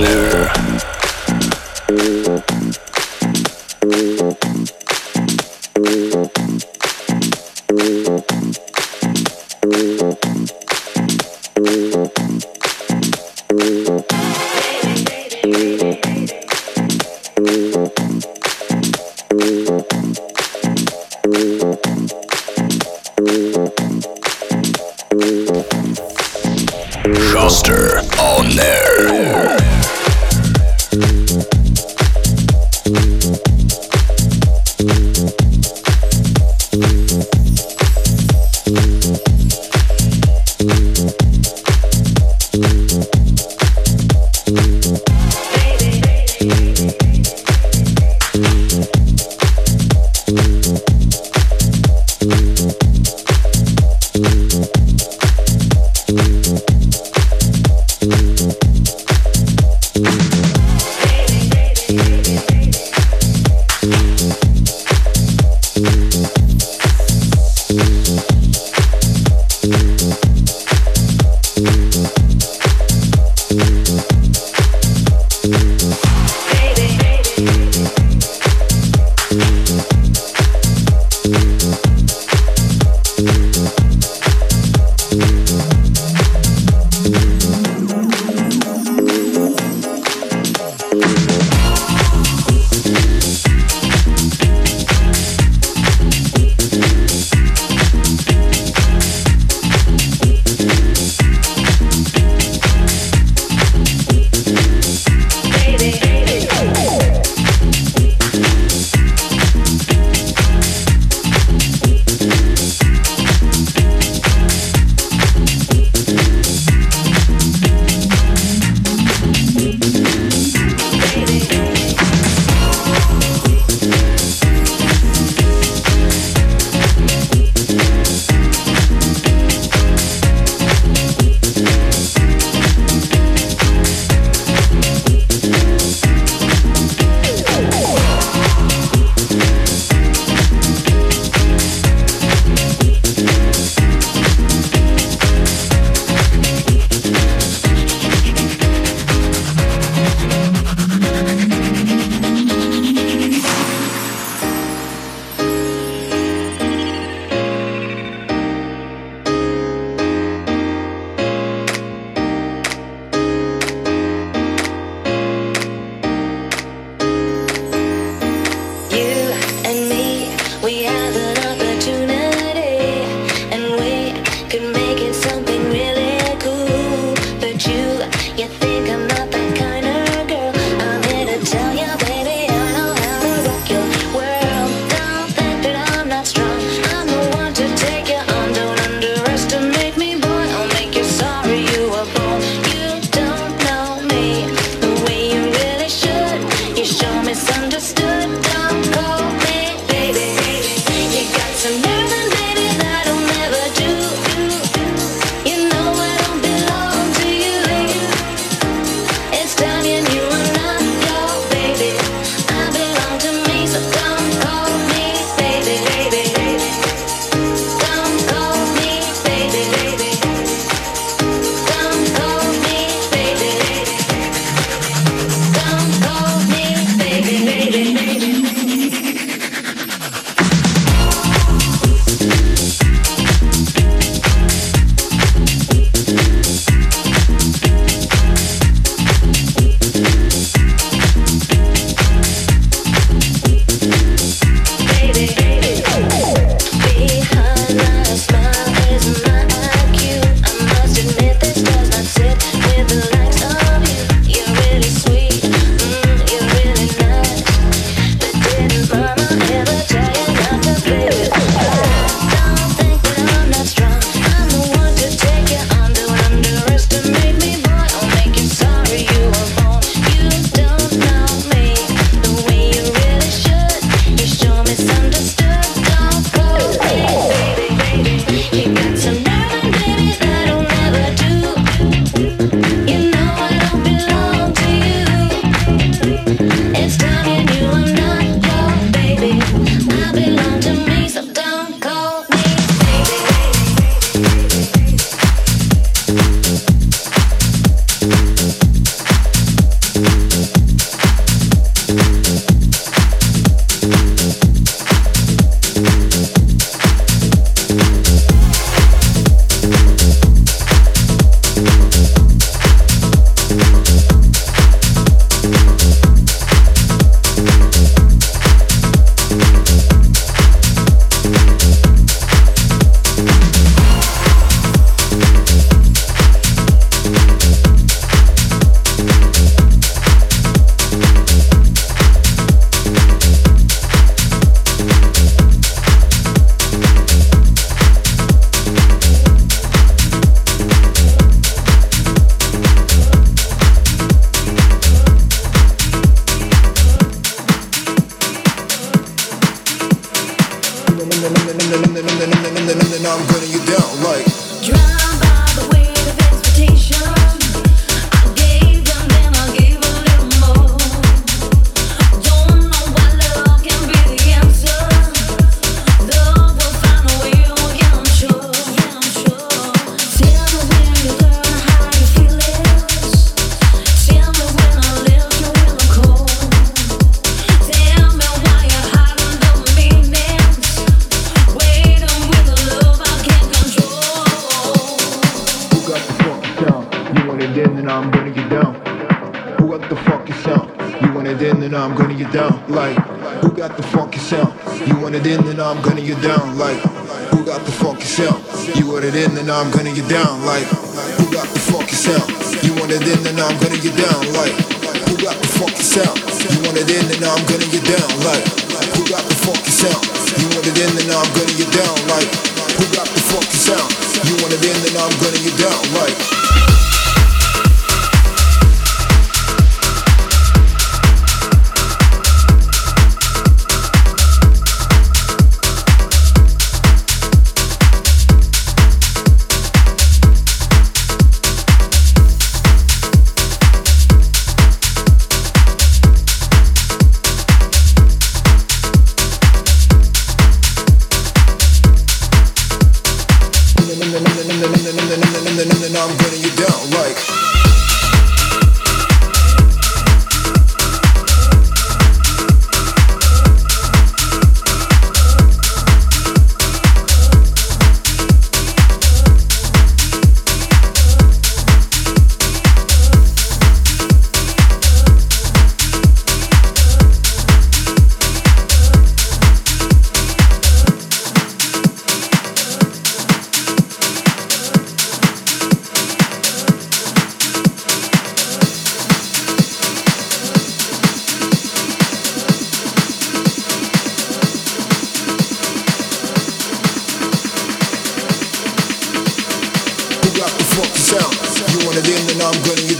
Blur.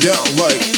down like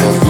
Thank you.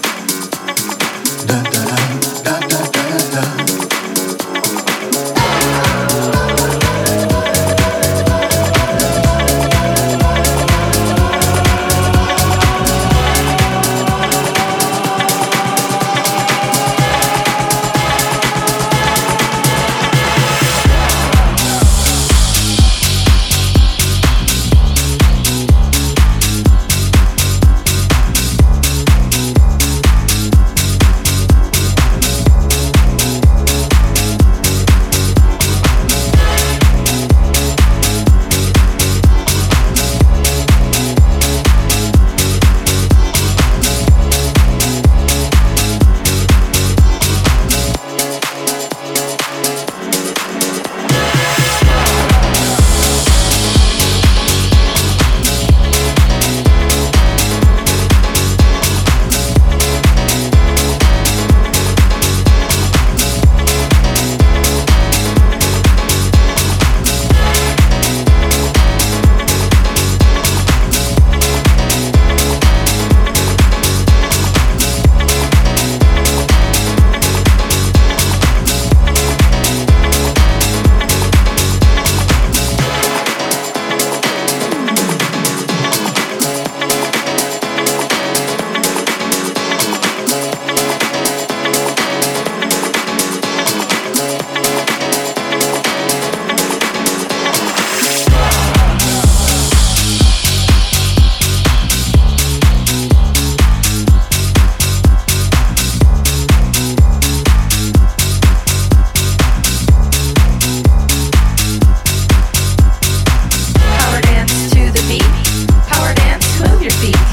one